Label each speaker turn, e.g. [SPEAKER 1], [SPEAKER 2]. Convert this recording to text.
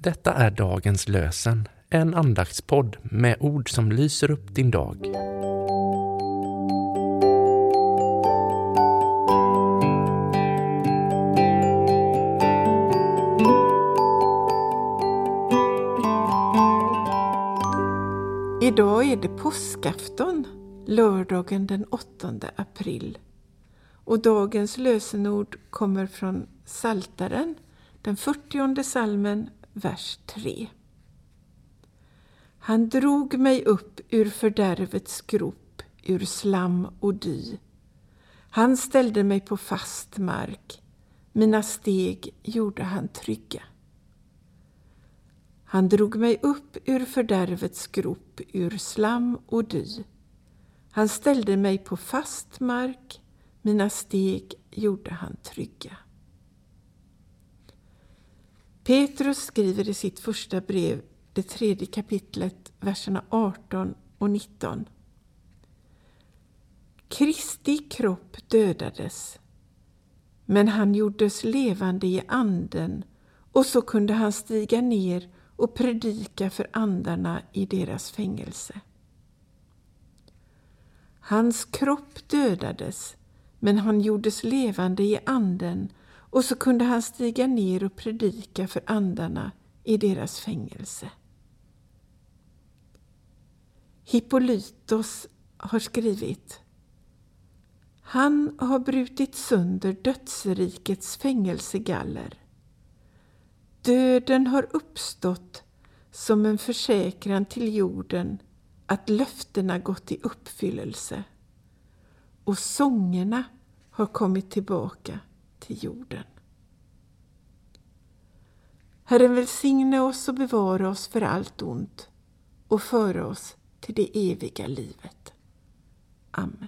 [SPEAKER 1] Detta är dagens lösen, en andaktspodd med ord som lyser upp din dag.
[SPEAKER 2] Idag är det påskafton, lördagen den 8 april. Och dagens lösenord kommer från Saltaren, den 40 salmen, vers 3. Han drog mig upp ur fördärvets grop, ur slam och dy. Han ställde mig på fast mark, mina steg gjorde han trygga. Han drog mig upp ur fördärvets grop, ur slam och dy. Han ställde mig på fast mark, mina steg gjorde han trygga. Petrus skriver i sitt första brev, det tredje kapitlet, verserna 18 och 19. Kristi kropp dödades, men han gjordes levande i anden och så kunde han stiga ner och predika för andarna i deras fängelse. Hans kropp dödades, men han gjordes levande i anden och så kunde han stiga ner och predika för andarna i deras fängelse. Hippolytos har skrivit Han har brutit sönder dödsrikets fängelsegaller. Döden har uppstått som en försäkran till jorden att löftena gått i uppfyllelse och sångerna har kommit tillbaka till jorden. Herren välsigne oss och bevara oss för allt ont och föra oss till det eviga livet. Amen.